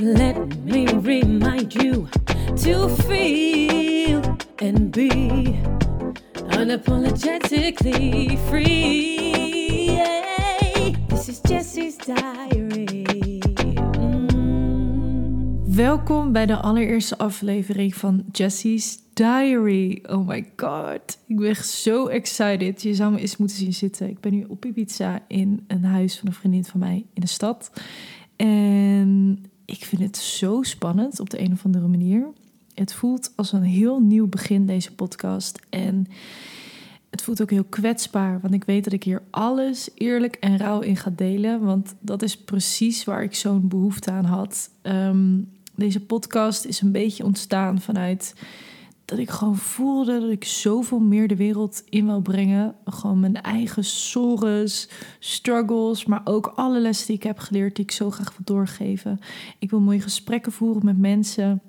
Let me remind you to feel and be unapologetically free. This is Jessie's diary. Mm. Welkom bij de allereerste aflevering van Jessie's Diary. Oh my god, ik ben echt zo excited. Je zou me eens moeten zien zitten. Ik ben nu op Ibiza in een huis van een vriendin van mij in de stad. En ik vind het zo spannend op de een of andere manier. Het voelt als een heel nieuw begin, deze podcast. En het voelt ook heel kwetsbaar, want ik weet dat ik hier alles eerlijk en rauw in ga delen. Want dat is precies waar ik zo'n behoefte aan had. Ehm, deze podcast is een beetje ontstaan vanuit dat ik gewoon voelde dat ik zoveel meer de wereld in wil brengen. Gewoon mijn eigen sores, struggles, maar ook alle lessen die ik heb geleerd, die ik zo graag wil doorgeven. Ik wil mooie gesprekken voeren met mensen.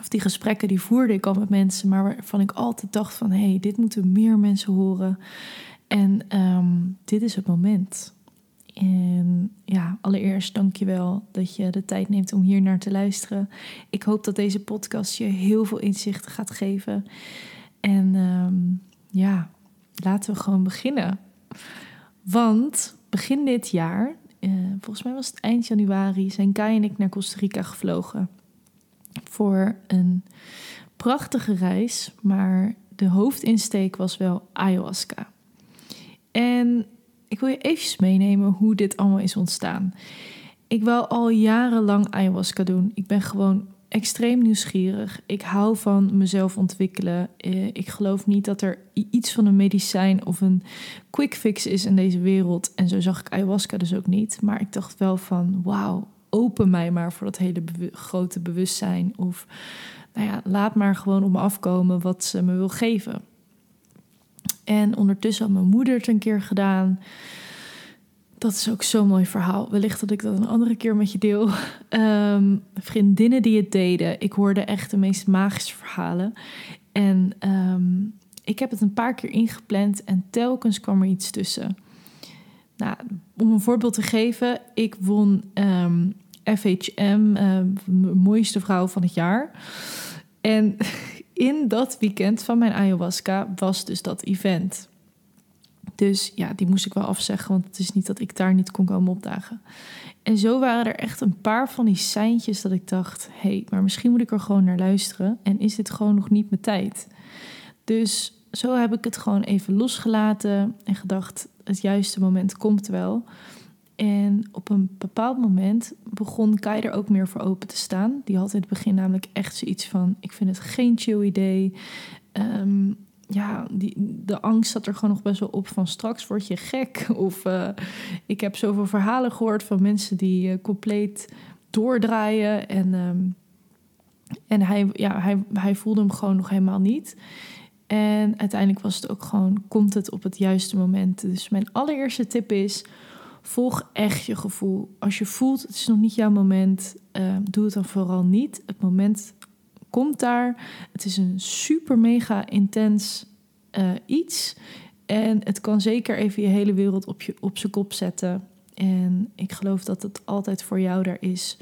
Of die gesprekken die voerde ik al met mensen, maar waarvan ik altijd dacht van... hé, hey, dit moeten meer mensen horen. En ehm, dit is het moment. En ja, allereerst dank je wel dat je de tijd neemt om hier naar te luisteren. Ik hoop dat deze podcast je heel veel inzichten gaat geven. En ehm, ja, laten we gewoon beginnen. Want begin dit jaar, eh, volgens mij was het eind januari, zijn Kai en ik naar Costa Rica gevlogen. Voor een prachtige reis, maar de hoofdinsteek was wel ayahuasca. En ik wil je eventjes meenemen hoe dit allemaal is ontstaan. Ik wil al jarenlang ayahuasca doen. Ik ben gewoon extreem nieuwsgierig. Ik hou van mezelf ontwikkelen. Eh, ik geloof niet dat er iets van een medicijn of een quick fix is in deze wereld. En zo zag ik ayahuasca dus ook niet. Maar ik dacht wel van, wauw, open mij maar voor dat hele grote bewustzijn. Of nou ja, laat maar gewoon op me afkomen wat ze me wil geven. En ondertussen had mijn moeder het een keer gedaan. Dat is ook zo'n mooi verhaal. Wellicht dat ik dat een andere keer met je deel. Um, vriendinnen die het deden. Ik hoorde echt de meest magische verhalen. En um, ik heb het een paar keer ingepland en telkens kwam er iets tussen. Nou, om een voorbeeld te geven, ik won FHM, mooiste vrouw van het jaar. En in dat weekend van mijn ayahuasca was dus dat event. Dus ja, die moest ik wel afzeggen, want het is niet dat ik daar niet kon komen opdagen. En zo waren er echt een paar van die seintjes dat ik dacht: hé, hey, maar misschien moet ik er gewoon naar luisteren. En is dit gewoon nog niet mijn tijd? Dus zo heb ik het gewoon even losgelaten en gedacht: het juiste moment komt wel. En op een bepaald moment begon Kai er ook meer voor open te staan. Die had in het begin namelijk echt zoiets van: ik vind het geen chill idee. Um, ja, die, de angst zat er gewoon nog best wel op van straks word je gek. Of uh, ik heb zoveel verhalen gehoord van mensen die uh, compleet doordraaien. En, um, en hij, ja, hij, hij voelde hem gewoon nog helemaal niet. En uiteindelijk was het ook gewoon, komt het op het juiste moment. Dus mijn allereerste tip is, volg echt je gevoel. Als je voelt, het is nog niet jouw moment, uh, doe het dan vooral niet. Het moment komt daar. Het is een super mega intens uh, iets. En het kan zeker even je hele wereld op, je, op zijn kop zetten. En ik geloof dat het altijd voor jou daar is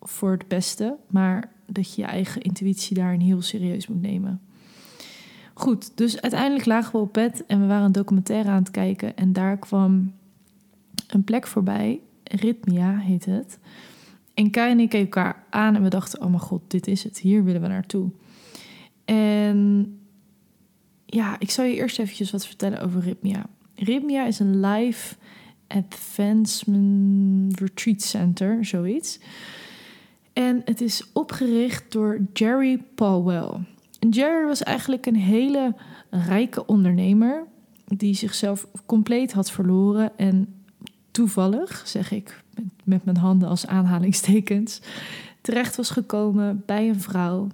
voor het beste. Maar dat je je eigen intuïtie daarin heel serieus moet nemen. Goed, dus uiteindelijk lagen we op bed en we waren een documentaire aan het kijken. En daar kwam een plek voorbij. Rhythmia heet het. En Kai en ik keken elkaar aan en we dachten: oh mijn god, dit is het. Hier willen we naartoe. En ja, ik zal je eerst eventjes wat vertellen over Rhythmia. Rhythmia is een live advancement retreat center, zoiets. En het is opgericht door Jerry Powell. En Jerry was eigenlijk een hele rijke ondernemer die zichzelf compleet had verloren en toevallig, zeg ik met, met mijn handen als aanhalingstekens, terecht was gekomen bij een vrouw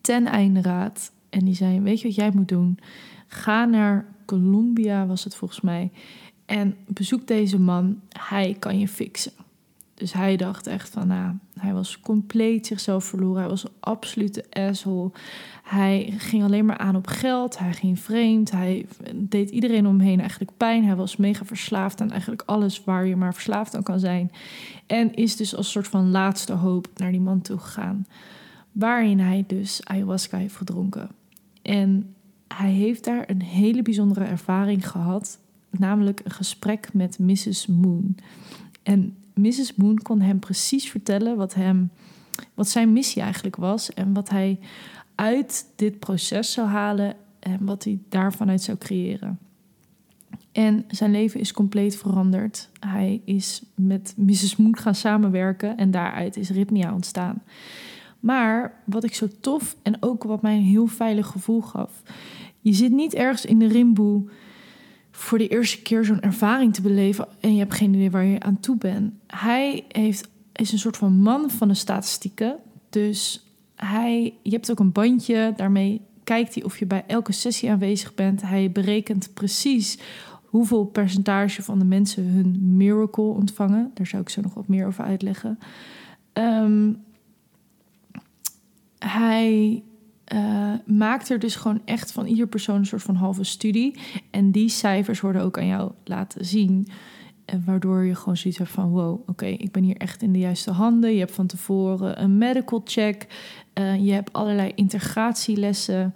ten einde raad. En die zei: Weet je wat jij moet doen? Ga naar Colombia, was het volgens mij. En bezoek deze man. Hij kan je fixen. Dus hij dacht echt van, nou, Hij was compleet zichzelf verloren. Hij was een absolute asshole. Hij ging alleen maar aan op geld. Hij ging vreemd. Hij deed iedereen om hem heen eigenlijk pijn. Hij was mega verslaafd aan eigenlijk alles waar je maar verslaafd aan kan zijn. En is dus als soort van laatste hoop naar die man toe gegaan. Waarin hij dus ayahuasca heeft gedronken. En hij heeft daar een hele bijzondere ervaring gehad. Namelijk een gesprek met Mrs. Moon. En Mrs. Moon kon hem precies vertellen wat, hem, wat zijn missie eigenlijk was. En wat hij uit dit proces zou halen. En wat hij daarvan uit zou creëren. En zijn leven is compleet veranderd. Hij is met Mrs. Moon gaan samenwerken en daaruit is Ritmia ontstaan. Maar wat ik zo tof en ook wat mij een heel veilig gevoel gaf. Je zit niet ergens in de rimboe voor de eerste keer zo'n ervaring te beleven en je hebt geen idee waar je aan toe bent. Hij heeft, is een soort van man van de statistieken. Dus hij, je hebt ook een bandje, daarmee kijkt hij of je bij elke sessie aanwezig bent. Hij berekent precies hoeveel percentage van de mensen hun miracle ontvangen. Daar zou ik zo nog wat meer over uitleggen. Ehm, hij uh, maakt er dus gewoon echt van ieder persoon een soort van halve studie. En die cijfers worden ook aan jou laten zien. En waardoor je gewoon zoiets hebt van: wow, oké, ik ben hier echt in de juiste handen. Je hebt van tevoren een medical check. Uh, je hebt allerlei integratielessen.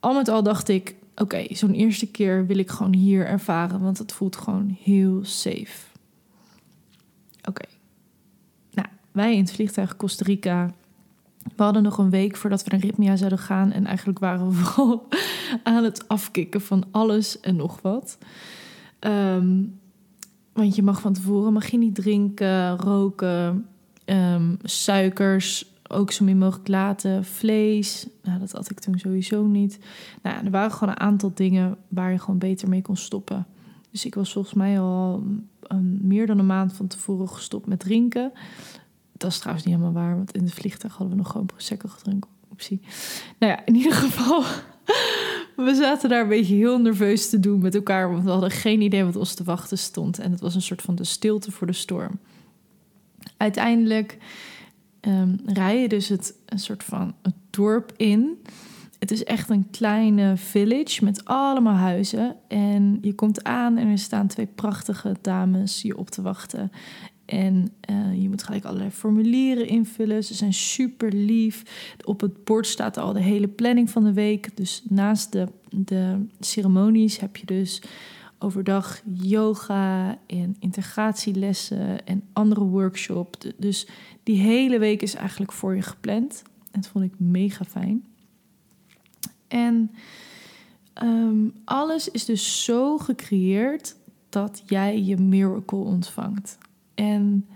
Al met al dacht ik: oké, zo'n eerste keer wil ik gewoon hier ervaren, want het voelt gewoon heel safe. Oké. Nou, wij in het vliegtuig Costa Rica we hadden nog een week voordat we naar Ritmia zouden gaan. En eigenlijk waren we vooral aan het afkicken van alles en nog wat. Ehm, want je mag van tevoren mag niet drinken, roken, um, suikers, ook zo min mogelijk laten, vlees. Nou, dat had ik toen sowieso niet. Nou, er waren gewoon een aantal dingen waar je gewoon beter mee kon stoppen. Dus ik was volgens mij al um, meer dan een maand van tevoren gestopt met drinken. Dat is trouwens niet helemaal waar, want in het vliegtuig hadden we nog gewoon prosecco gedronken. Oepsie. Nou ja, in ieder geval, we zaten daar een beetje heel nerveus te doen met elkaar, want we hadden geen idee wat ons te wachten stond. En het was een soort van de stilte voor de storm. Uiteindelijk um, rij je dus het, een soort van het dorp in. Het is echt een kleine village met allemaal huizen. En je komt aan en er staan twee prachtige dames je op te wachten. En uh, je moet gelijk allerlei formulieren invullen. Ze zijn super lief. Op het bord staat al de hele planning van de week. Dus naast de, de ceremonies heb je dus overdag yoga en integratielessen en andere workshops. Dus die hele week is eigenlijk voor je gepland. Dat vond ik mega fijn. En um, alles is dus zo gecreëerd dat jij je miracle ontvangt. En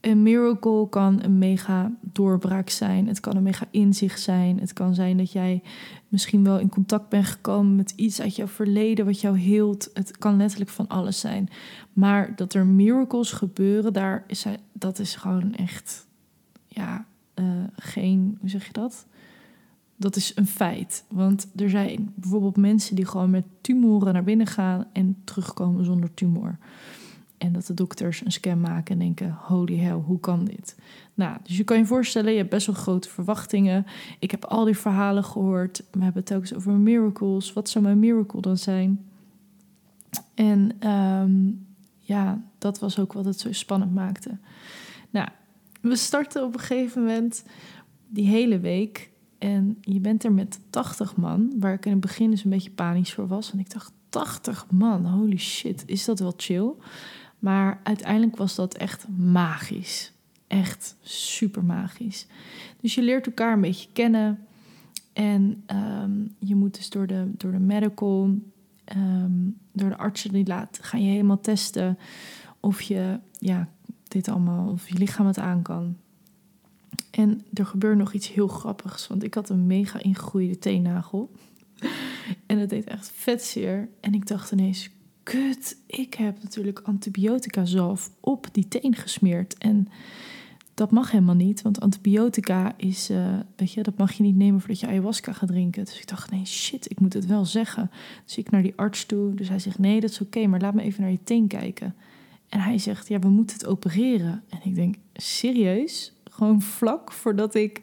een miracle kan een mega doorbraak zijn. Het kan een mega inzicht zijn. Het kan zijn dat jij misschien wel in contact bent gekomen met iets uit jouw verleden wat jou hield. Het kan letterlijk van alles zijn. Maar dat er miracles gebeuren, daar is dat is gewoon echt, ja, uh, geen, hoe zeg je dat? Dat is een feit. Want er zijn bijvoorbeeld mensen die gewoon met tumoren naar binnen gaan en terugkomen zonder tumor. En dat de dokters een scan maken en denken: holy hell, hoe kan dit? Nou, dus je kan je voorstellen, je hebt best wel grote verwachtingen. Ik heb al die verhalen gehoord. We hebben het ook eens over miracles. Wat zou mijn miracle dan zijn? En um, ja, dat was ook wat het zo spannend maakte. Nou, we starten op een gegeven moment die hele week. En je bent er met 80 man, waar ik in het begin dus een beetje panisch voor was. En ik dacht, 80 man, holy shit, is dat wel chill? Maar uiteindelijk was dat echt magisch. Echt super magisch. Dus je leert elkaar een beetje kennen. En um, je moet dus door de, door de medical, um, door de artsen die laat, ga je helemaal testen of je ja, dit allemaal, of je lichaam het aan kan. En er gebeurt nog iets heel grappigs, want ik had een mega ingegroeide teennagel. En het deed echt vet zeer. En ik dacht ineens, ik heb natuurlijk antibiotica zalf op die teen gesmeerd. En dat mag helemaal niet, want antibiotica is, uh, weet je, dat mag je niet nemen voordat je ayahuasca gaat drinken. Dus ik dacht, nee, shit, ik moet het wel zeggen. Dus ik naar die arts toe, dus hij zegt, nee, dat is oké, maar laat me even naar je teen kijken. En hij zegt, ja, we moeten het opereren. En ik denk, serieus? gewoon vlak voordat ik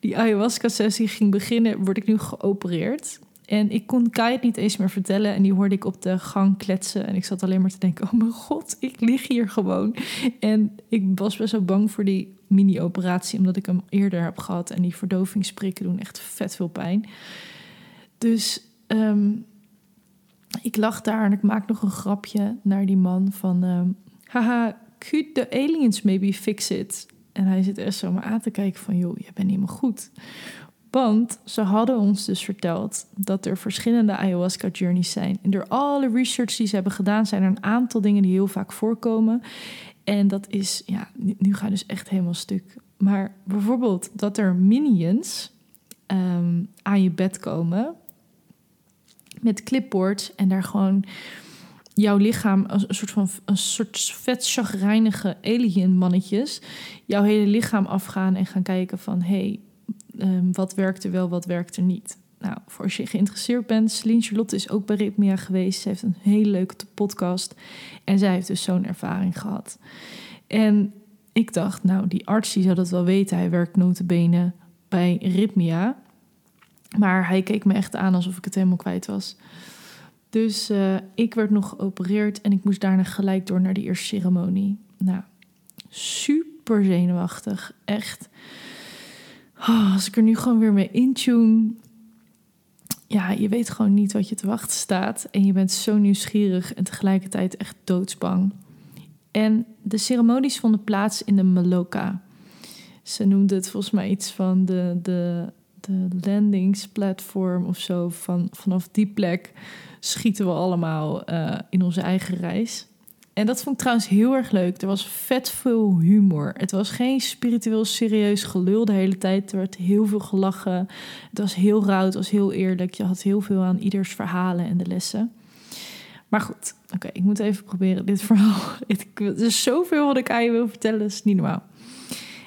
die ayahuasca-sessie ging beginnen, word ik nu geopereerd. En ik kon Kai het niet eens meer vertellen. En die hoorde ik op de gang kletsen. En ik zat alleen maar te denken: oh mijn god, ik lig hier gewoon. En ik was best wel bang voor die mini-operatie, omdat ik hem eerder heb gehad. En die verdovingsprikken doen echt vet veel pijn. Dus ehm, ik lag daar en ik maak nog een grapje naar die man van... ehm, haha, could the aliens maybe fix it? En hij zit echt zo maar aan te kijken van... joh, je bent meer goed. Want ze hadden ons dus verteld dat er verschillende ayahuasca journeys zijn. En door alle research die ze hebben gedaan, zijn er een aantal dingen die heel vaak voorkomen. En dat is, ja, nu, ga dus echt helemaal stuk. Maar bijvoorbeeld dat er minions ehm, aan je bed komen met clipboards en daar gewoon jouw lichaam als een soort van een soort vet chagrijnige alien mannetjes jouw hele lichaam afgaan en gaan kijken van hey, ehm, wat werkt er wel, wat werkt er niet. Nou, voor als je geïnteresseerd bent, Celine Charlotte is ook bij Ritmia geweest. Ze heeft een hele leuke podcast en zij heeft dus zo'n ervaring gehad. En ik dacht, nou, die arts die zou dat wel weten. Hij werkt notabene bij Ritmia. Maar hij keek me echt aan alsof ik het helemaal kwijt was. Dus eh, ik werd nog geopereerd en ik moest daarna gelijk door naar die eerste ceremonie. Nou, super zenuwachtig. Echt. Oh, als ik er nu gewoon weer mee intune. Ja, je weet gewoon niet wat je te wachten staat. En je bent zo nieuwsgierig en tegelijkertijd echt doodsbang. En de ceremonies vonden plaats in de Maloka. Ze noemde het volgens mij iets van de, de, de landingsplatform of zo. Van, vanaf die plek schieten we allemaal eh, in onze eigen reis. En dat vond ik trouwens heel erg leuk. Er was vet veel humor. Het was geen spiritueel serieus gelul de hele tijd. Er werd heel veel gelachen. Het was heel rauw, het was heel eerlijk. Je had heel veel aan ieders verhalen en de lessen. Maar goed, oké, ik moet even proberen dit verhaal. Er is zoveel wat ik aan je wil vertellen, dat is niet normaal.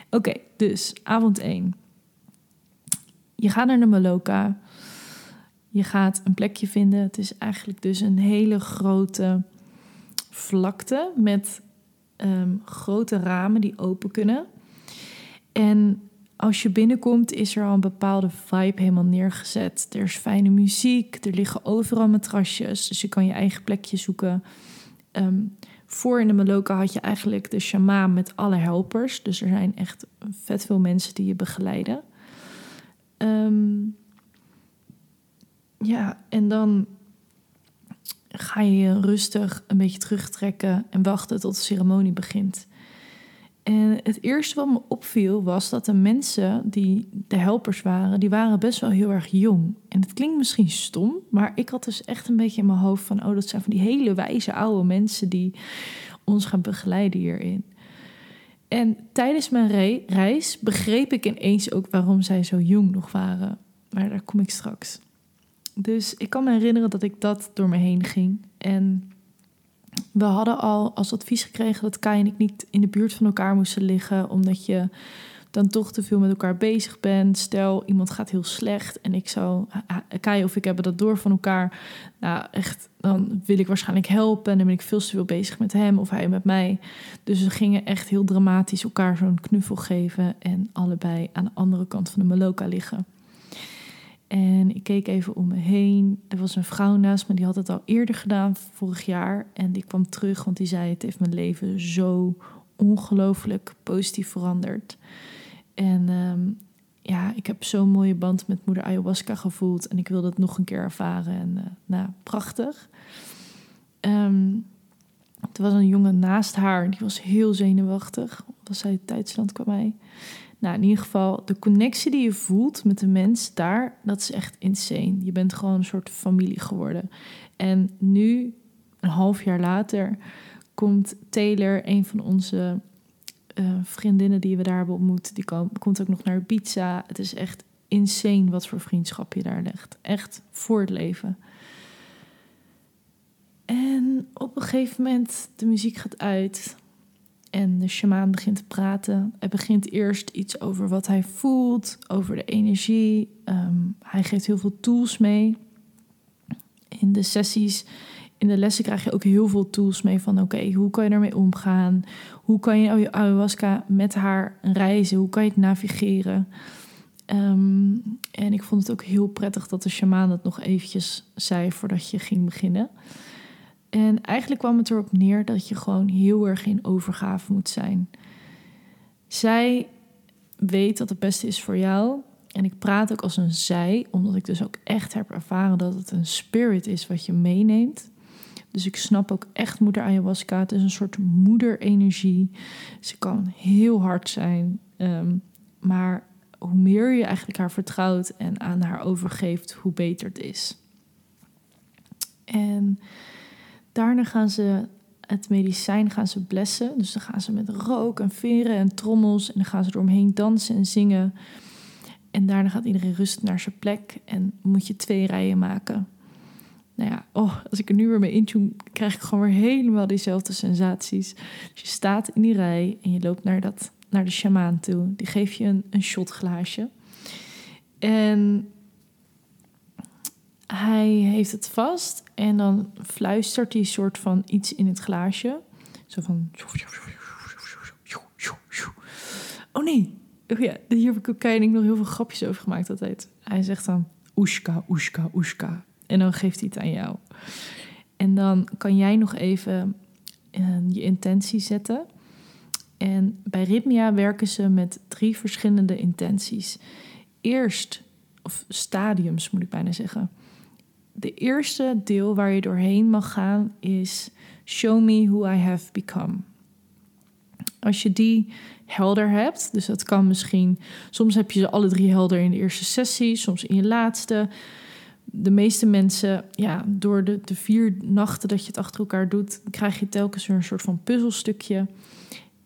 Oké, dus avond 1. Je gaat naar de Maloka. Je gaat een plekje vinden. Het is eigenlijk dus een hele grote vlakte met ehm, grote ramen die open kunnen. En als je binnenkomt, is er al een bepaalde vibe helemaal neergezet. Er is fijne muziek, er liggen overal matrasjes, dus je kan je eigen plekje zoeken. Ehm, voor in de Maloka had je eigenlijk de shamaan met alle helpers. Dus er zijn echt vet veel mensen die je begeleiden. Ehm, ja, en dan ga je je rustig een beetje terugtrekken en wachten tot de ceremonie begint. En het eerste wat me opviel was dat de mensen die de helpers waren, die waren best wel heel erg jong. En het klinkt misschien stom, maar ik had dus echt een beetje in mijn hoofd van, oh, dat zijn van die hele wijze oude mensen die ons gaan begeleiden hierin. En tijdens mijn re- reis begreep ik ineens ook waarom zij zo jong nog waren. Maar daar kom ik straks. Dus ik kan me herinneren dat ik dat door me heen ging. En we hadden al als advies gekregen dat Kai en ik niet in de buurt van elkaar moesten liggen, omdat je dan toch te veel met elkaar bezig bent. Stel, iemand gaat heel slecht en ik zou, Kai of ik hebben dat door van elkaar. Nou, echt, dan wil ik waarschijnlijk helpen en dan ben ik veel te veel bezig met hem of hij met mij. Dus we gingen echt heel dramatisch elkaar zo'n knuffel geven en allebei aan de andere kant van de Maloka liggen. En ik keek even om me heen. Er was een vrouw naast me, die had het al eerder gedaan, vorig jaar. En die kwam terug, want die zei: Het heeft mijn leven zo ongelooflijk positief veranderd. En ehm, ja, ik heb zo'n mooie band met moeder ayahuasca gevoeld. En ik wilde het nog een keer ervaren. En eh, nou, prachtig. Ehm, er was een jongen naast haar, die was heel zenuwachtig. Was hij tijdsland kwam mij. Nou, in ieder geval, de connectie die je voelt met de mens daar, dat is echt insane. Je bent gewoon een soort familie geworden. En nu, een half jaar later, komt Taylor, een van onze eh, vriendinnen die we daar hebben ontmoet, die kom- komt ook nog naar Ibiza. Het is echt insane wat voor vriendschap je daar legt. Echt voor het leven. En op een gegeven moment, de muziek gaat uit. En de shamaan begint te praten. Hij begint eerst iets over wat hij voelt, over de energie. Ehm, hij geeft heel veel tools mee. In de sessies in de lessen krijg je ook heel veel tools mee van oké, hoe kan je ermee omgaan? Hoe kan je ayahuasca met haar reizen? Hoe kan je het navigeren? Ehm, en ik vond het ook heel prettig dat de shamaan het nog eventjes zei voordat je ging beginnen. En eigenlijk kwam het erop neer dat je gewoon heel erg in overgave moet zijn. Zij weet dat het beste is voor jou. En ik praat ook als een zij, omdat ik dus ook echt heb ervaren dat het een spirit is wat je meeneemt. Dus ik snap ook echt moeder ayahuasca. Het is een soort moederenergie. Ze kan heel hard zijn. Ehm, maar hoe meer je eigenlijk haar vertrouwt en aan haar overgeeft, hoe beter het is. En daarna gaan ze het medicijn gaan ze blessen. Dus dan gaan ze met rook en veren en trommels en dan gaan ze eromheen dansen en zingen. En daarna gaat iedereen rusten naar zijn plek en moet je twee rijen maken. Nou ja, oh, als ik er nu weer mee intune, krijg ik gewoon weer helemaal diezelfde sensaties. Dus je staat in die rij en je loopt naar, dat, naar de shamaan toe. Die geeft je een, een shotglaasje. En hij heeft het vast en dan fluistert hij soort van iets in het glaasje. Zo van... Oh nee, oh ja, hier heb ik ook nog heel veel grapjes over gemaakt altijd. Hij zegt dan oeska, oeska, oeska. En dan geeft hij het aan jou. En dan kan jij nog even uh, je intentie zetten. En bij Rhythmia werken ze met drie verschillende intenties. Eerst, of stadiums moet ik bijna zeggen. De eerste deel waar je doorheen mag gaan is Show me who I have become. Als je die helder hebt, dus dat kan misschien, soms heb je ze alle drie helder in de eerste sessie, soms in je laatste. De meeste mensen, ja, door de, de vier nachten dat je het achter elkaar doet, krijg je telkens weer een soort van puzzelstukje.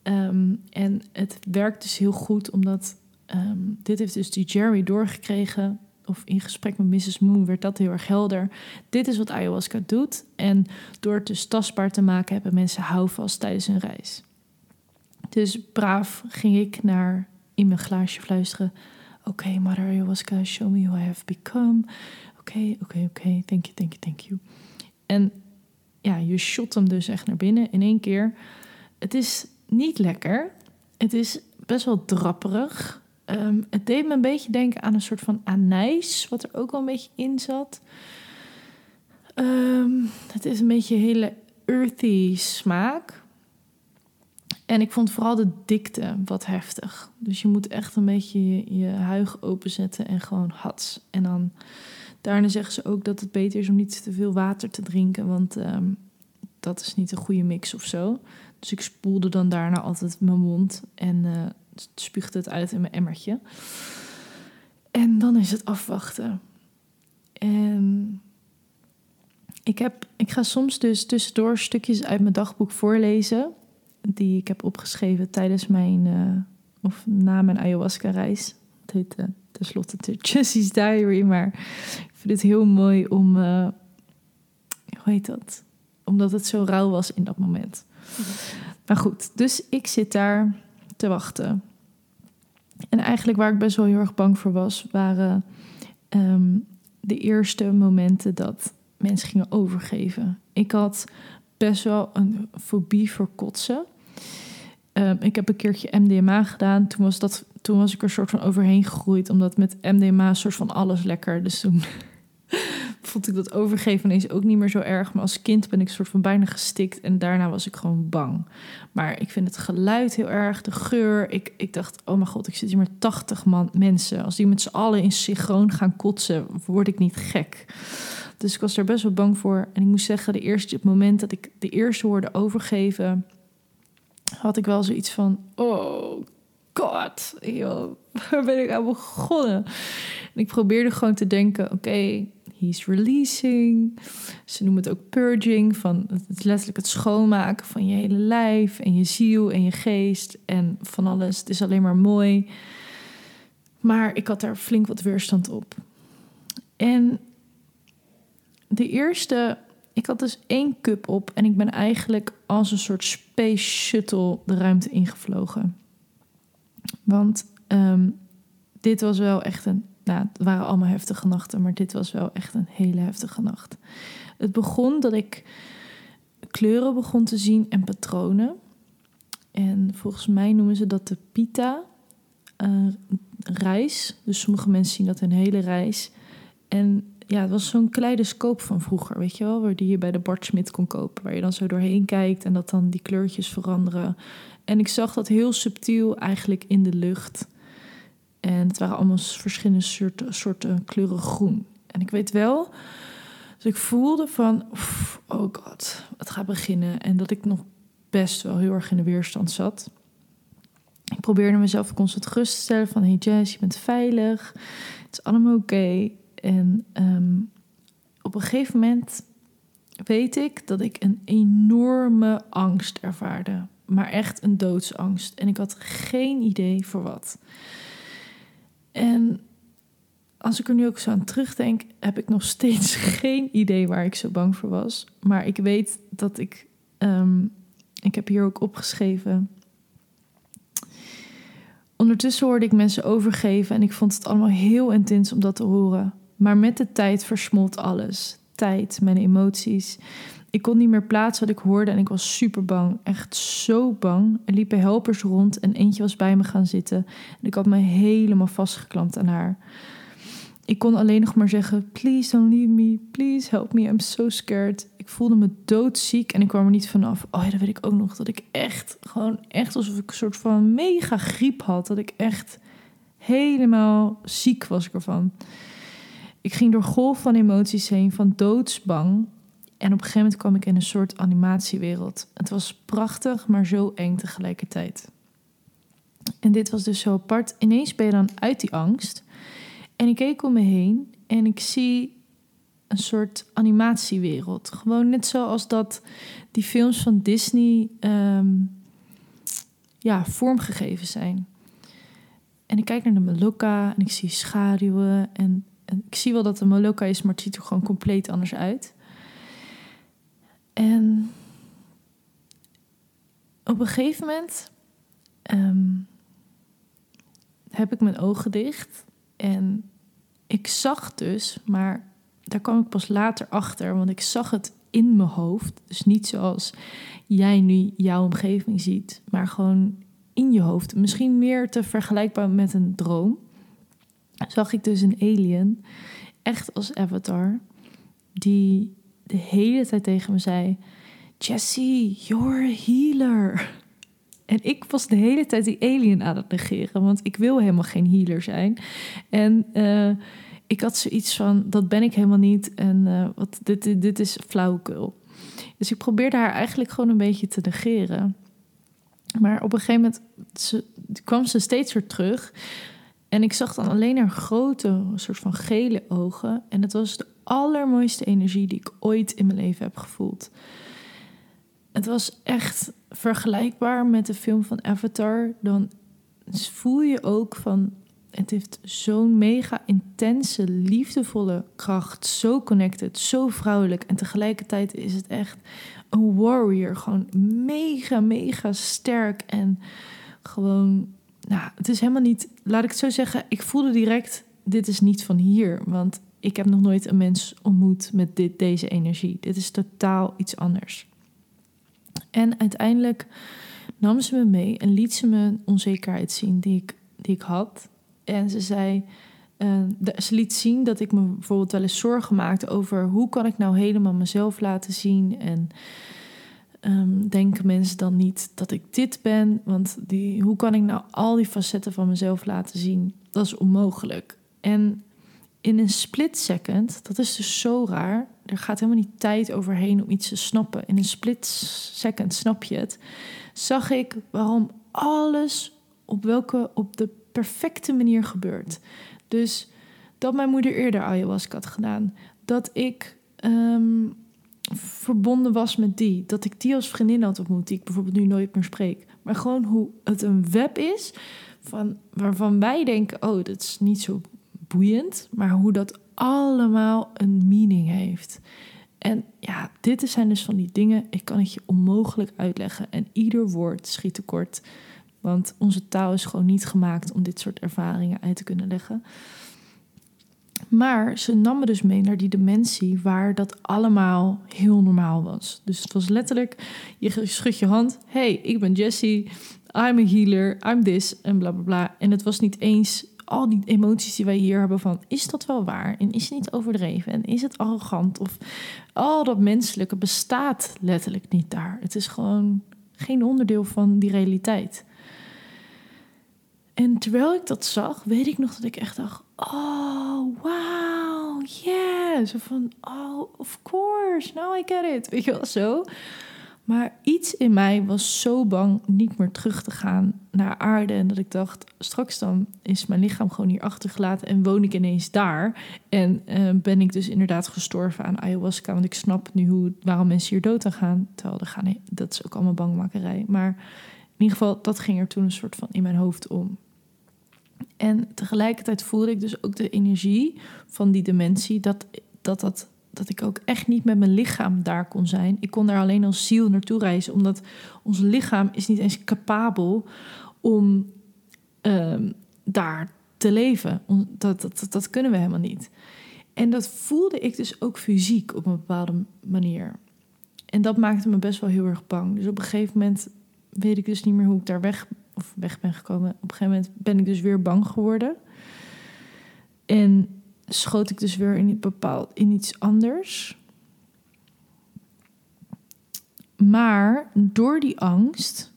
Um, en het werkt dus heel goed, omdat um, dit heeft dus die Jerry doorgekregen of in gesprek met Mrs. Moon werd dat heel erg helder. Dit is wat ayahuasca doet. En door het dus tastbaar te maken hebben mensen houvast tijdens hun reis. Dus braaf ging ik naar in mijn glaasje fluisteren. Oké, okay, Mother Ayahuasca, show me who I have become. Oké, oké, oké, thank you, thank you, thank you. En ja, je shot hem dus echt naar binnen in één keer. Het is niet lekker. Het is best wel drapperig. Um, het deed me een beetje denken aan een soort van anijs, wat er ook wel een beetje in zat. Um, het is een beetje hele earthy smaak. En ik vond vooral de dikte wat heftig. Dus je moet echt een beetje je, huig openzetten en gewoon hats. En dan daarna zeggen ze ook dat het beter is om niet te veel water te drinken, want um, dat is niet een goede mix of zo. Dus ik spoelde dan daarna altijd mijn mond en uh, spuugde het uit in mijn emmertje. En dan is het afwachten. En ik, heb, ik ga soms dus tussendoor stukjes uit mijn dagboek voorlezen. Die ik heb opgeschreven tijdens mijn, uh, of na mijn ayahuasca-reis. Het heet uh, tenslotte de Jessie's Diary. Maar ik vind het heel mooi om, uh, hoe heet dat? Omdat het zo rauw was in dat moment. Maar goed, dus ik zit daar te wachten. En eigenlijk waar ik best wel heel erg bang voor was, waren um, de eerste momenten dat mensen gingen overgeven. Ik had best wel een fobie voor kotsen. Um, ik heb een keertje MDMA gedaan. Toen was, dat, toen was ik er soort van overheen gegroeid. Omdat met MDMA soort van alles lekker. Dus toen vond ik dat overgeven ineens ook niet meer zo erg. Maar als kind ben ik soort van bijna gestikt en daarna was ik gewoon bang. Maar ik vind het geluid heel erg, de geur. Ik, ik dacht, oh mijn god, ik zit hier met 80 man, mensen. Als die met z'n allen in synchroon gaan kotsen, word ik niet gek. Dus ik was er best wel bang voor. En ik moet zeggen, de eerste, het moment dat ik de eerste woorden overgeven, had ik wel zoiets van, oh god, joh, waar ben ik aan begonnen? En ik probeerde gewoon te denken, oké, he's releasing. Ze noemen het ook purging, van het letterlijk het schoonmaken van je hele lijf en je ziel en je geest en van alles. Het is alleen maar mooi. Maar ik had daar flink wat weerstand op. En de eerste, ik had dus één cup op en ik ben eigenlijk als een soort space shuttle de ruimte ingevlogen. Want um, dit was wel echt een nou, het waren allemaal heftige nachten, maar dit was wel echt een hele heftige nacht. Het begon dat ik kleuren begon te zien en patronen. En volgens mij noemen ze dat de pita uh, reis. Dus sommige mensen zien dat een hele reis. En ja, het was zo'n kaleidoscoop van vroeger, weet je wel, waar die je bij de Bart Smit kon kopen, waar je dan zo doorheen kijkt en dat dan die kleurtjes veranderen. En ik zag dat heel subtiel eigenlijk in de lucht. En het waren allemaal verschillende soorten, kleuren groen. En ik weet wel, dus ik voelde van, oh god, het gaat beginnen. En dat ik nog best wel heel erg in de weerstand zat. Ik probeerde mezelf constant gerust te stellen van, hey Jess, je bent veilig, het is allemaal oké. En ehm, op een gegeven moment weet ik dat ik een enorme angst ervaarde. Maar echt een doodsangst. En ik had geen idee voor wat. Als ik er nu ook zo aan terugdenk, heb ik nog steeds geen idee waar ik zo bang voor was. Maar ik weet dat ik. Ehm, ik heb hier ook opgeschreven. Ondertussen hoorde ik mensen overgeven en ik vond het allemaal heel intens om dat te horen. Maar met de tijd versmolt alles. Tijd, mijn emoties. Ik kon niet meer plaatsen wat ik hoorde en ik was super bang. Echt zo bang. Er liepen helpers rond en eentje was bij me gaan zitten. En ik had me helemaal vastgeklampt aan haar. Ik kon alleen nog maar zeggen: Please don't leave me. Please help me. I'm so scared. Ik voelde me doodziek en ik kwam er niet vanaf. Oh ja, dat weet ik ook nog. Dat ik echt, gewoon echt alsof ik een soort van mega griep had. Dat ik echt helemaal ziek was ervan. Ik ging door golf van emoties heen, van doodsbang. En op een gegeven moment kwam ik in een soort animatiewereld. Het was prachtig, maar zo eng tegelijkertijd. En dit was dus zo apart. Ineens ben je dan uit die angst. En ik keek om me heen en ik zie een soort animatiewereld. Gewoon net zoals dat die films van Disney um, ja, vormgegeven zijn. En ik kijk naar de Meluka en ik zie schaduwen en ik zie wel dat de Moloka is, maar het ziet er gewoon compleet anders uit. En op een gegeven moment ehm, heb ik mijn ogen dicht. En ik zag dus, maar daar kwam ik pas later achter, want ik zag het in mijn hoofd. Dus niet zoals jij nu jouw omgeving ziet, maar gewoon in je hoofd. Misschien meer te vergelijkbaar met een droom zag ik dus een alien, echt als avatar, die de hele tijd tegen me zei: Jessie, you're a healer. En ik was de hele tijd die alien aan het negeren, want ik wil helemaal geen healer zijn. En uh, ik had zoiets van: dat ben ik helemaal niet. En uh, wat, dit, dit is flauwekul. Dus ik probeerde haar eigenlijk gewoon een beetje te negeren. Maar op een gegeven moment kwam ze steeds weer terug. En ik zag dan alleen haar grote, soort van gele ogen. En het was de allermooiste energie die ik ooit in mijn leven heb gevoeld. Het was echt vergelijkbaar met de film van Avatar. Dan voel je ook van. Het heeft zo'n mega intense, liefdevolle kracht. Zo connected, zo vrouwelijk. En tegelijkertijd is het echt een warrior. Gewoon mega, mega sterk. En gewoon nou, het is helemaal niet, laat ik het zo zeggen, ik voelde direct, dit is niet van hier. Want ik heb nog nooit een mens ontmoet met dit, deze energie. Dit is totaal iets anders. En uiteindelijk nam ze me mee en liet ze me een onzekerheid zien die ik, die ik had. En ze zei, uh, ze liet zien dat ik me bijvoorbeeld wel eens zorgen maakte over hoe kan ik nou helemaal mezelf laten zien. En um, denken mensen dan niet dat ik dit ben? Want die, hoe kan ik nou al die facetten van mezelf laten zien? Dat is onmogelijk. En in een split second, dat is dus zo raar. Er gaat helemaal niet tijd overheen om iets te snappen. In een split second snap je het. Zag ik waarom alles op welke op de perfecte manier gebeurt. Dus dat mijn moeder eerder ayahuasca had gedaan. Dat ik um, verbonden was met die. Dat ik die als vriendin had ontmoet, die ik bijvoorbeeld nu nooit meer spreek. Maar gewoon hoe het een web is van, waarvan wij denken: oh, dat is niet zo Maar hoe dat allemaal een meaning heeft. En ja, dit zijn dus van die dingen, ik kan het je onmogelijk uitleggen. En ieder woord schiet tekort. Want onze taal is gewoon niet gemaakt om dit soort ervaringen uit te kunnen leggen. Maar ze nam me dus mee naar die dimensie waar dat allemaal heel normaal was. Dus het was letterlijk, je schudt je hand. hey, ik ben Jessie. I'm a healer. I'm this. En bla bla bla. En het was niet eens al die emoties die wij hier hebben van... is dat wel waar? En is het niet overdreven? En is het arrogant? Of al dat menselijke bestaat letterlijk niet daar. Het is gewoon geen onderdeel van die realiteit. En terwijl ik dat zag, weet ik nog dat ik echt dacht: oh, wow, yeah. Zo van, oh, of course, now I get it. Weet je wel, zo. Maar iets in mij was zo bang niet meer terug te gaan naar aarde. En dat ik dacht, straks dan is mijn lichaam gewoon hier achtergelaten en woon ik ineens daar. En uh, ben ik dus inderdaad gestorven aan ayahuasca. Want ik snap nu hoe, waarom mensen hier dood aan gaan. Terwijl er gaan, dat is ook allemaal bangmakerij. Maar in ieder geval, dat ging er toen een soort van in mijn hoofd om. En tegelijkertijd voelde ik dus ook de energie van die dementie, dat, dat, dat, dat ik ook echt niet met mijn lichaam daar kon zijn. Ik kon daar alleen als ziel naartoe reizen, omdat ons lichaam is niet eens capabel om um, daar te leven. Dat, dat, dat kunnen we helemaal niet. En dat voelde ik dus ook fysiek op een bepaalde manier. En dat maakte me best wel heel erg bang. Dus op een gegeven moment weet ik dus niet meer hoe ik daar weg of weg ben gekomen. Op een gegeven moment ben ik dus weer bang geworden. En schoot ik dus weer in, bepaald, in iets anders. Maar door die angst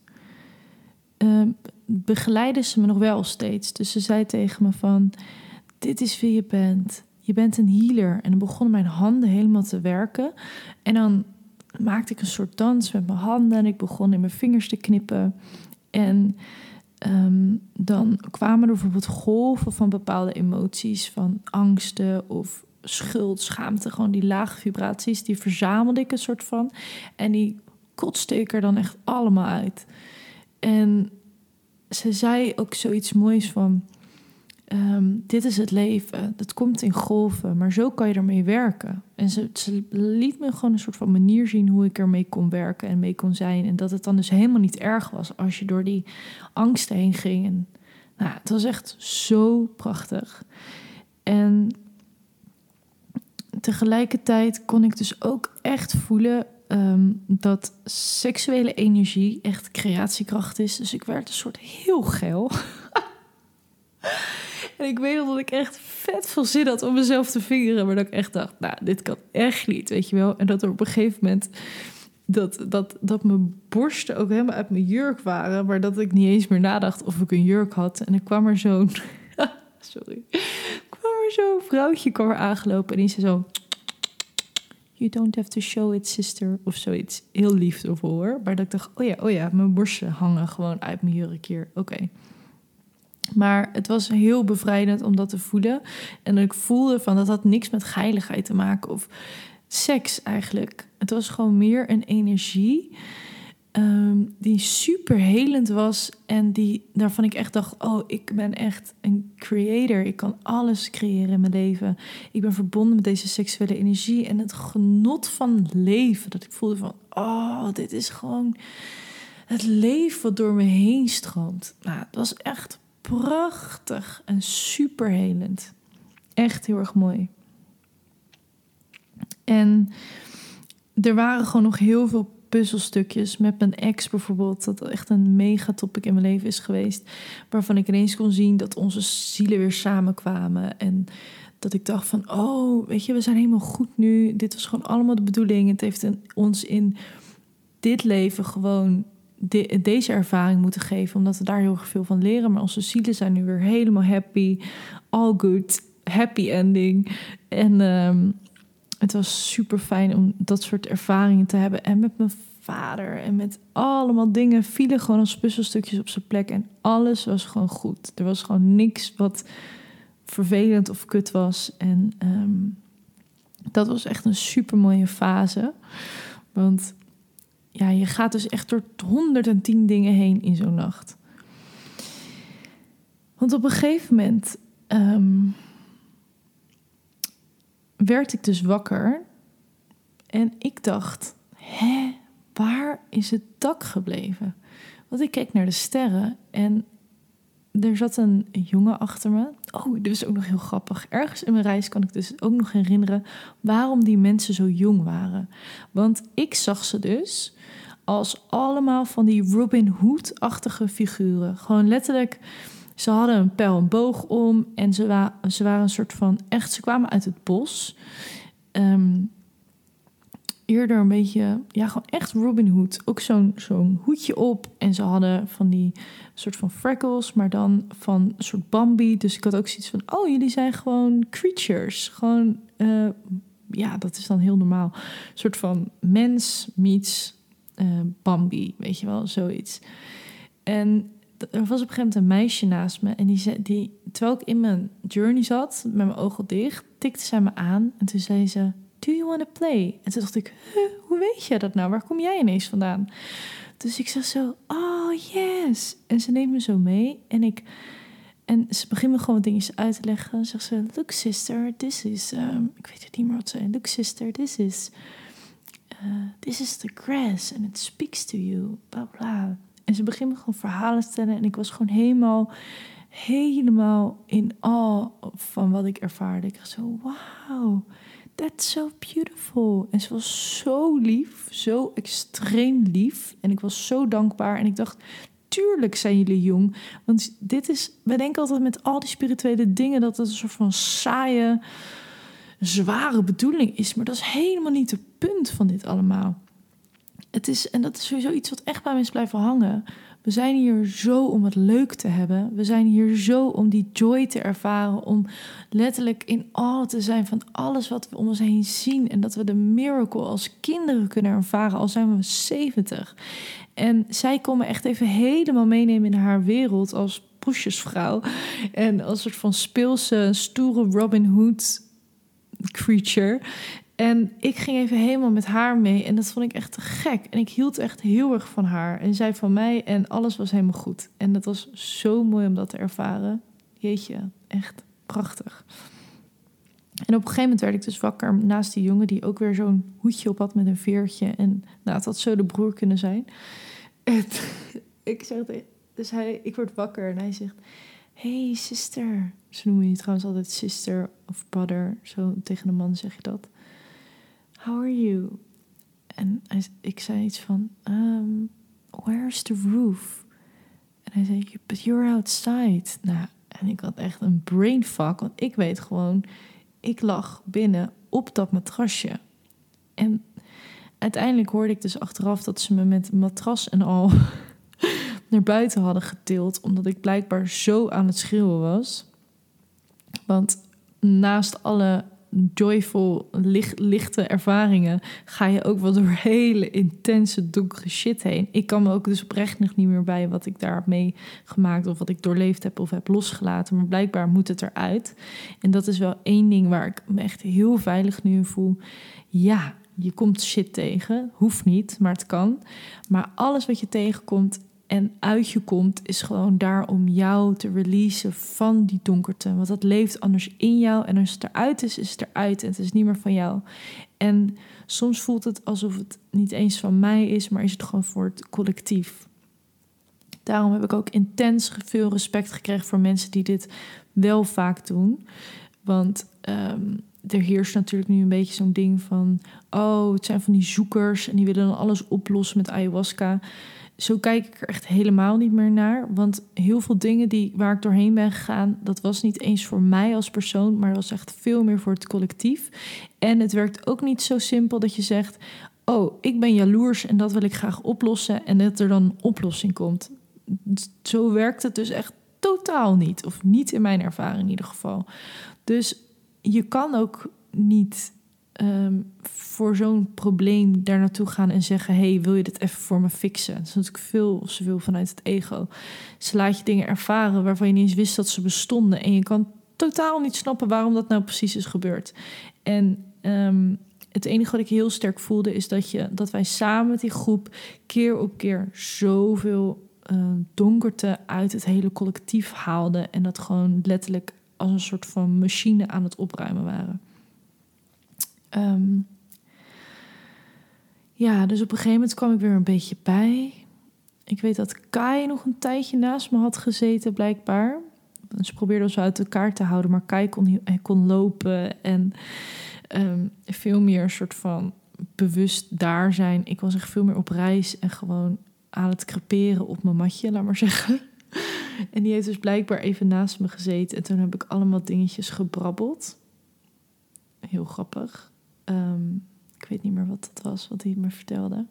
uh, begeleidde ze me nog wel steeds. Dus ze zei tegen me van, dit is wie je bent. Je bent een healer. En dan begonnen mijn handen helemaal te werken. En dan maakte ik een soort dans met mijn handen. En ik begon in mijn vingers te knippen. En ehm, dan kwamen er bijvoorbeeld golven van bepaalde emoties, van angsten of schuld, schaamte, gewoon die lage vibraties, die verzamelde ik een soort van. En die kotste ik er dan echt allemaal uit. En ze zei ook zoiets moois van Ehm, dit is het leven, dat komt in golven, maar zo kan je ermee werken. En ze, liet me gewoon een soort van manier zien hoe ik ermee kon werken en mee kon zijn. En dat het dan dus helemaal niet erg was als je door die angsten heen ging. En, nou, het was echt zo prachtig. En tegelijkertijd kon ik dus ook echt voelen ehm, dat seksuele energie echt creatiekracht is. Dus ik werd een soort heel geil. En ik weet dat ik echt vet veel zin had om mezelf te vingeren. Maar dat ik echt dacht, nou, dit kan echt niet, weet je wel. En dat er op een gegeven moment... Dat, dat, dat mijn borsten ook helemaal uit mijn jurk waren. Maar dat ik niet eens meer nadacht of ik een jurk had. En er kwam er zo'n... Sorry. kwam er zo'n vrouwtje kwam er aangelopen. En die zei zo... You don't have to show it, sister. Of zoiets. Heel liefdevol hoor. Maar dat ik dacht, oh ja, oh ja, mijn borsten hangen gewoon uit mijn jurk hier. Oké. Maar het was heel bevrijdend om dat te voelen. En ik voelde van dat had niks met geiligheid te maken of seks eigenlijk. Het was gewoon meer een energie ehm, die super helend was. En die, daarvan ik echt dacht, oh, ik ben echt een creator. Ik kan alles creëren in mijn leven. Ik ben verbonden met deze seksuele energie en het genot van leven. Dat ik voelde van, oh, dit is gewoon het leven wat door me heen stroomt. Nou, het was echt prachtig en superhelend. Echt heel erg mooi. En er waren gewoon nog heel veel puzzelstukjes met mijn ex bijvoorbeeld. Dat echt een mega topic in mijn leven is geweest. Waarvan ik ineens kon zien dat onze zielen weer samenkwamen. En dat ik dacht van, oh, weet je, we zijn helemaal goed nu. Dit was gewoon allemaal de bedoeling. Het heeft ons in dit leven gewoon deze ervaring moeten geven, omdat we daar heel erg veel van leren. Maar onze zielen zijn nu weer helemaal happy, all good, happy ending. En um, het was super fijn om dat soort ervaringen te hebben. En met mijn vader en met allemaal dingen vielen gewoon als puzzelstukjes op zijn plek. En alles was gewoon goed. Er was gewoon niks wat vervelend of kut was. En um, dat was echt een super mooie fase. Want ja, je gaat dus echt door 110 dingen heen in zo'n nacht. Want op een gegeven moment ehm, werd ik dus wakker en ik dacht: hè, waar is het dak gebleven? Want ik keek naar de sterren en er zat een jongen achter me. Oh, dit is ook nog heel grappig. Ergens in mijn reis kan ik dus ook nog herinneren waarom die mensen zo jong waren. Want ik zag ze dus als allemaal van die Robin Hood-achtige figuren. Gewoon letterlijk, ze hadden een pijl en boog om en ze, wa ze waren een soort van echt, ze kwamen uit het bos. Ehm, eerder een beetje, ja, gewoon echt Robin Hood. Ook zo'n zo'n hoedje op. En ze hadden van die soort van freckles, maar dan van een soort Bambi. Dus ik had ook zoiets van, oh, jullie zijn gewoon creatures. Gewoon, uh, ja, dat is dan heel normaal. Een soort van mens meets uh, Bambi, weet je wel, zoiets. En er was op een gegeven moment een meisje naast me. En die, zei, die terwijl ik in mijn journey zat, met mijn ogen dicht, tikte zij me aan. En toen zei ze, do you want to play? En toen dacht ik, hoe weet je dat nou? Waar kom jij ineens vandaan? Dus ik zeg zo, oh yes. En ze neemt me zo mee. En ik... En ze begint me gewoon dingetjes uit te leggen. Zegt ze, look sister, this is... Um, ik weet het niet meer wat ze Look sister, this is... Uh, this is the grass and it speaks to you. Bla bla. En ze begint me gewoon verhalen te stellen. En ik was gewoon helemaal, helemaal in awe van wat ik ervaarde. Ik dacht zo, wauw, that's so beautiful. En ze was zo lief, zo extreem lief. En ik was zo dankbaar. En ik dacht, tuurlijk zijn jullie jong. Want dit is, wij denken altijd met al die spirituele dingen dat het een soort van saaie, zware bedoeling is. Maar dat is helemaal niet het punt van dit allemaal. Het is, en dat is sowieso iets wat echt bij mensen blijven hangen. We zijn hier zo om het leuk te hebben. We zijn hier zo om die joy te ervaren. Om letterlijk in awe te zijn van alles wat we om ons heen zien. En dat we de miracle als kinderen kunnen ervaren, al zijn we 70. En zij kon me echt even helemaal meenemen in haar wereld als poesjesvrouw. En als soort van speelse, stoere Robin Hood creature. En ik ging even helemaal met haar mee. En dat vond ik echt te gek. En ik hield echt heel erg van haar. En zij van mij. En alles was helemaal goed. En dat was zo mooi om dat te ervaren. Jeetje, echt prachtig. En op een gegeven moment werd ik dus wakker naast die jongen... die ook weer zo'n hoedje op had met een veertje. En nou, het had zo de broer kunnen zijn. En ik zeg... Dus hij, ik word wakker en hij zegt... Hey, sister. Ze noemen je trouwens altijd sister of brother. Zo tegen een man zeg je dat how are you? En ik zei iets van, um, where's the roof? En hij zei, but you're outside. Nou, en ik had echt een brainfuck, want ik weet gewoon, ik lag binnen op dat matrasje. En uiteindelijk hoorde ik dus achteraf dat ze me met matras en al naar buiten hadden getild, omdat ik blijkbaar zo aan het schreeuwen was. Want naast alle joyful, licht, lichte ervaringen, ga je ook wel door hele intense, donkere shit heen. Ik kan me ook dus oprecht nog niet meer bij wat ik daar heb meegemaakt of wat ik doorleefd heb of heb losgelaten. Maar blijkbaar moet het eruit. En dat is wel één ding waar ik me echt heel veilig nu in voel. Ja, je komt shit tegen. Hoeft niet, maar het kan. Maar alles wat je tegenkomt en uit je komt, is gewoon daar om jou te releasen van die donkerte. Want dat leeft anders in jou. En als het eruit is, is het eruit. En het is niet meer van jou. En soms voelt het alsof het niet eens van mij is, maar is het gewoon voor het collectief. Daarom heb ik ook intens veel respect gekregen voor mensen die dit wel vaak doen. Want um, er heerst natuurlijk nu een beetje zo'n ding van: oh, het zijn van die zoekers en die willen dan alles oplossen met ayahuasca zo kijk ik er echt helemaal niet meer naar. Want heel veel dingen die, waar ik doorheen ben gegaan, dat was niet eens voor mij als persoon, maar dat was echt veel meer voor het collectief. En het werkt ook niet zo simpel dat je zegt: Oh, ik ben jaloers en dat wil ik graag oplossen. En dat er dan een oplossing komt. Zo werkt het dus echt totaal niet. Of niet in mijn ervaring in ieder geval. Dus je kan ook niet Ehm, voor zo'n probleem daar naartoe gaan en zeggen: hey, wil je dit even voor me fixen? Dat is natuurlijk veel of zoveel vanuit het ego. Ze laat je dingen ervaren waarvan je niet eens wist dat ze bestonden. En je kan totaal niet snappen waarom dat nou precies is gebeurd. En ehm, het enige wat ik heel sterk voelde is dat, je, dat wij samen met die groep keer op keer zoveel uh, donkerte uit het hele collectief haalden. En dat gewoon letterlijk als een soort van machine aan het opruimen waren. Um, ja, dus op een gegeven moment kwam ik weer een beetje bij. ik weet dat Kai nog een tijdje naast me had gezeten, blijkbaar. Ze probeerde ons uit elkaar te houden, maar Kai kon, hij kon lopen en ehm, veel meer een soort van bewust daar zijn. Ik was echt veel meer op reis en gewoon aan het creperen op mijn matje, laat maar zeggen. En die heeft dus blijkbaar even naast me gezeten. En toen heb ik allemaal dingetjes gebrabbeld. Heel grappig. Ehm, ik weet niet meer wat dat was, wat hij me vertelde.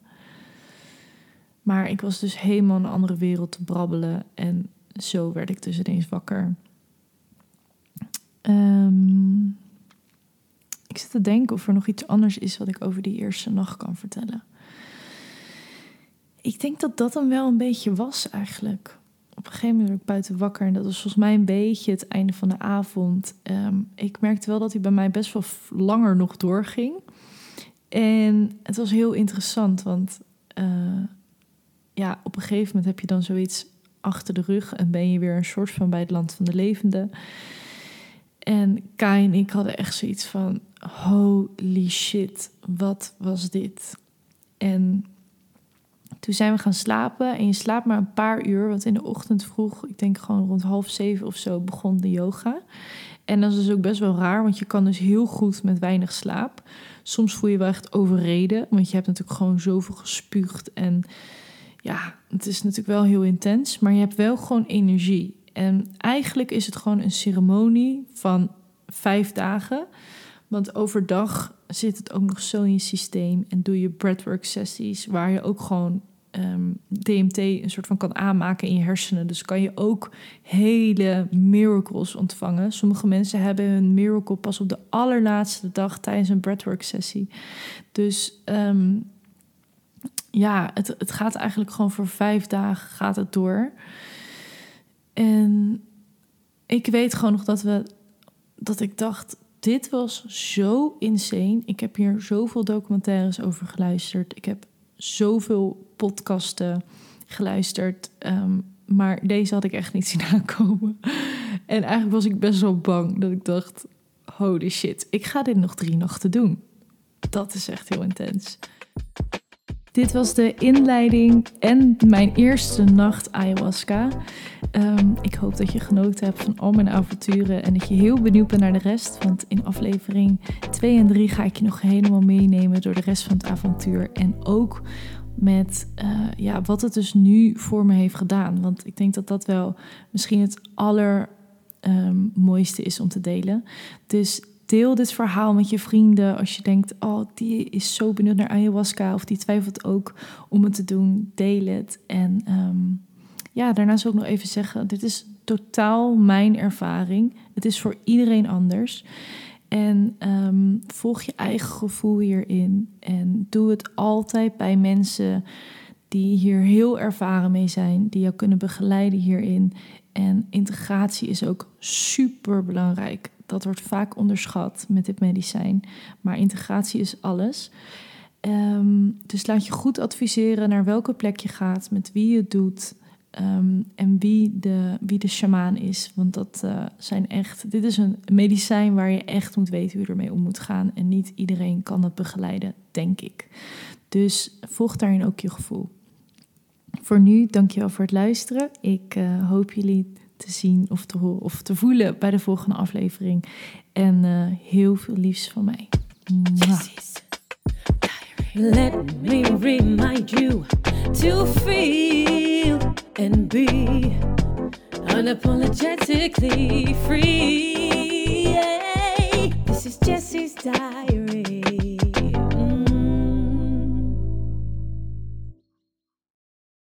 Maar ik was dus helemaal een andere wereld te brabbelen. En zo werd ik dus ineens wakker. Ehm, ik zit te denken of er nog iets anders is wat ik over die eerste nacht kan vertellen. Ik denk dat dat hem wel een beetje was eigenlijk. Op een gegeven moment ik buiten wakker en dat was volgens mij een beetje het einde van de avond. Ehm, ik merkte wel dat hij bij mij best wel langer nog doorging. En het was heel interessant, want uh, ja, op een gegeven moment heb je dan zoiets achter de rug en ben je weer een soort van bij het land van de levenden. En Kai en ik hadden echt zoiets van: holy shit, wat was dit? En toen zijn we gaan slapen en je slaapt maar een paar uur, want in de ochtend vroeg, ik denk gewoon rond half zeven of zo, begon de yoga. En dat is dus ook best wel raar, want je kan dus heel goed met weinig slaap. Soms voel je wel echt overreden, want je hebt natuurlijk gewoon zoveel gespuugd en ja, het is natuurlijk wel heel intens, maar je hebt wel gewoon energie. En eigenlijk is het gewoon een ceremonie van vijf dagen. Want overdag zit het ook nog zo in je systeem en doe je breathwork sessies waar je ook gewoon ehm, DMT een soort van kan aanmaken in je hersenen. Dus kan je ook hele miracles ontvangen. Sommige mensen hebben hun miracle pas op de allerlaatste dag tijdens een breathwork sessie. Dus ehm, ja, het, het gaat eigenlijk gewoon voor vijf dagen gaat het door. En ik weet gewoon nog dat we dat ik dacht, dit was zo insane. Ik heb hier zoveel documentaires over geluisterd. Ik heb zoveel podcasten geluisterd. Ehm, maar deze had ik echt niet zien aankomen. En eigenlijk was ik best wel bang dat ik dacht: holy shit, ik ga dit nog drie nachten doen. Dat is echt heel intens. Dit was de inleiding en mijn eerste nacht ayahuasca. Ehm, ik hoop dat je genoten hebt van al mijn avonturen en dat je heel benieuwd bent naar de rest. Want in aflevering 2 en 3 ga ik je nog helemaal meenemen door de rest van het avontuur. En ook met uh, ja, wat het dus nu voor me heeft gedaan. Want ik denk dat dat wel misschien het allermooiste um, is om te delen. Dus deel dit verhaal met je vrienden. Als je denkt, oh, die is zo benieuwd naar ayahuasca of die twijfelt ook om het te doen, deel het. En um, ja, daarnaast wil ik nog even zeggen, dit is totaal mijn ervaring. Het is voor iedereen anders. En um, volg je eigen gevoel hierin. En doe het altijd bij mensen die hier heel ervaren mee zijn, die jou kunnen begeleiden hierin. En integratie is ook super belangrijk dat wordt vaak onderschat met dit medicijn. Maar integratie is alles. Um, dus laat je goed adviseren naar welke plek je gaat, met wie je het doet. Um, en wie de, wie de shamaan is. Want dat uh, zijn echt. Dit is een medicijn waar je echt moet weten hoe je ermee om moet gaan. En niet iedereen kan dat begeleiden, denk ik. Dus volg daarin ook je gevoel. Voor nu, dankjewel voor het luisteren. Ik uh, hoop jullie te zien of te, horen, of te voelen bij de volgende aflevering. En uh, heel veel liefs van mij. Let me remind you to feel and be unapologetically free. Yeah. This is Jessie's diary.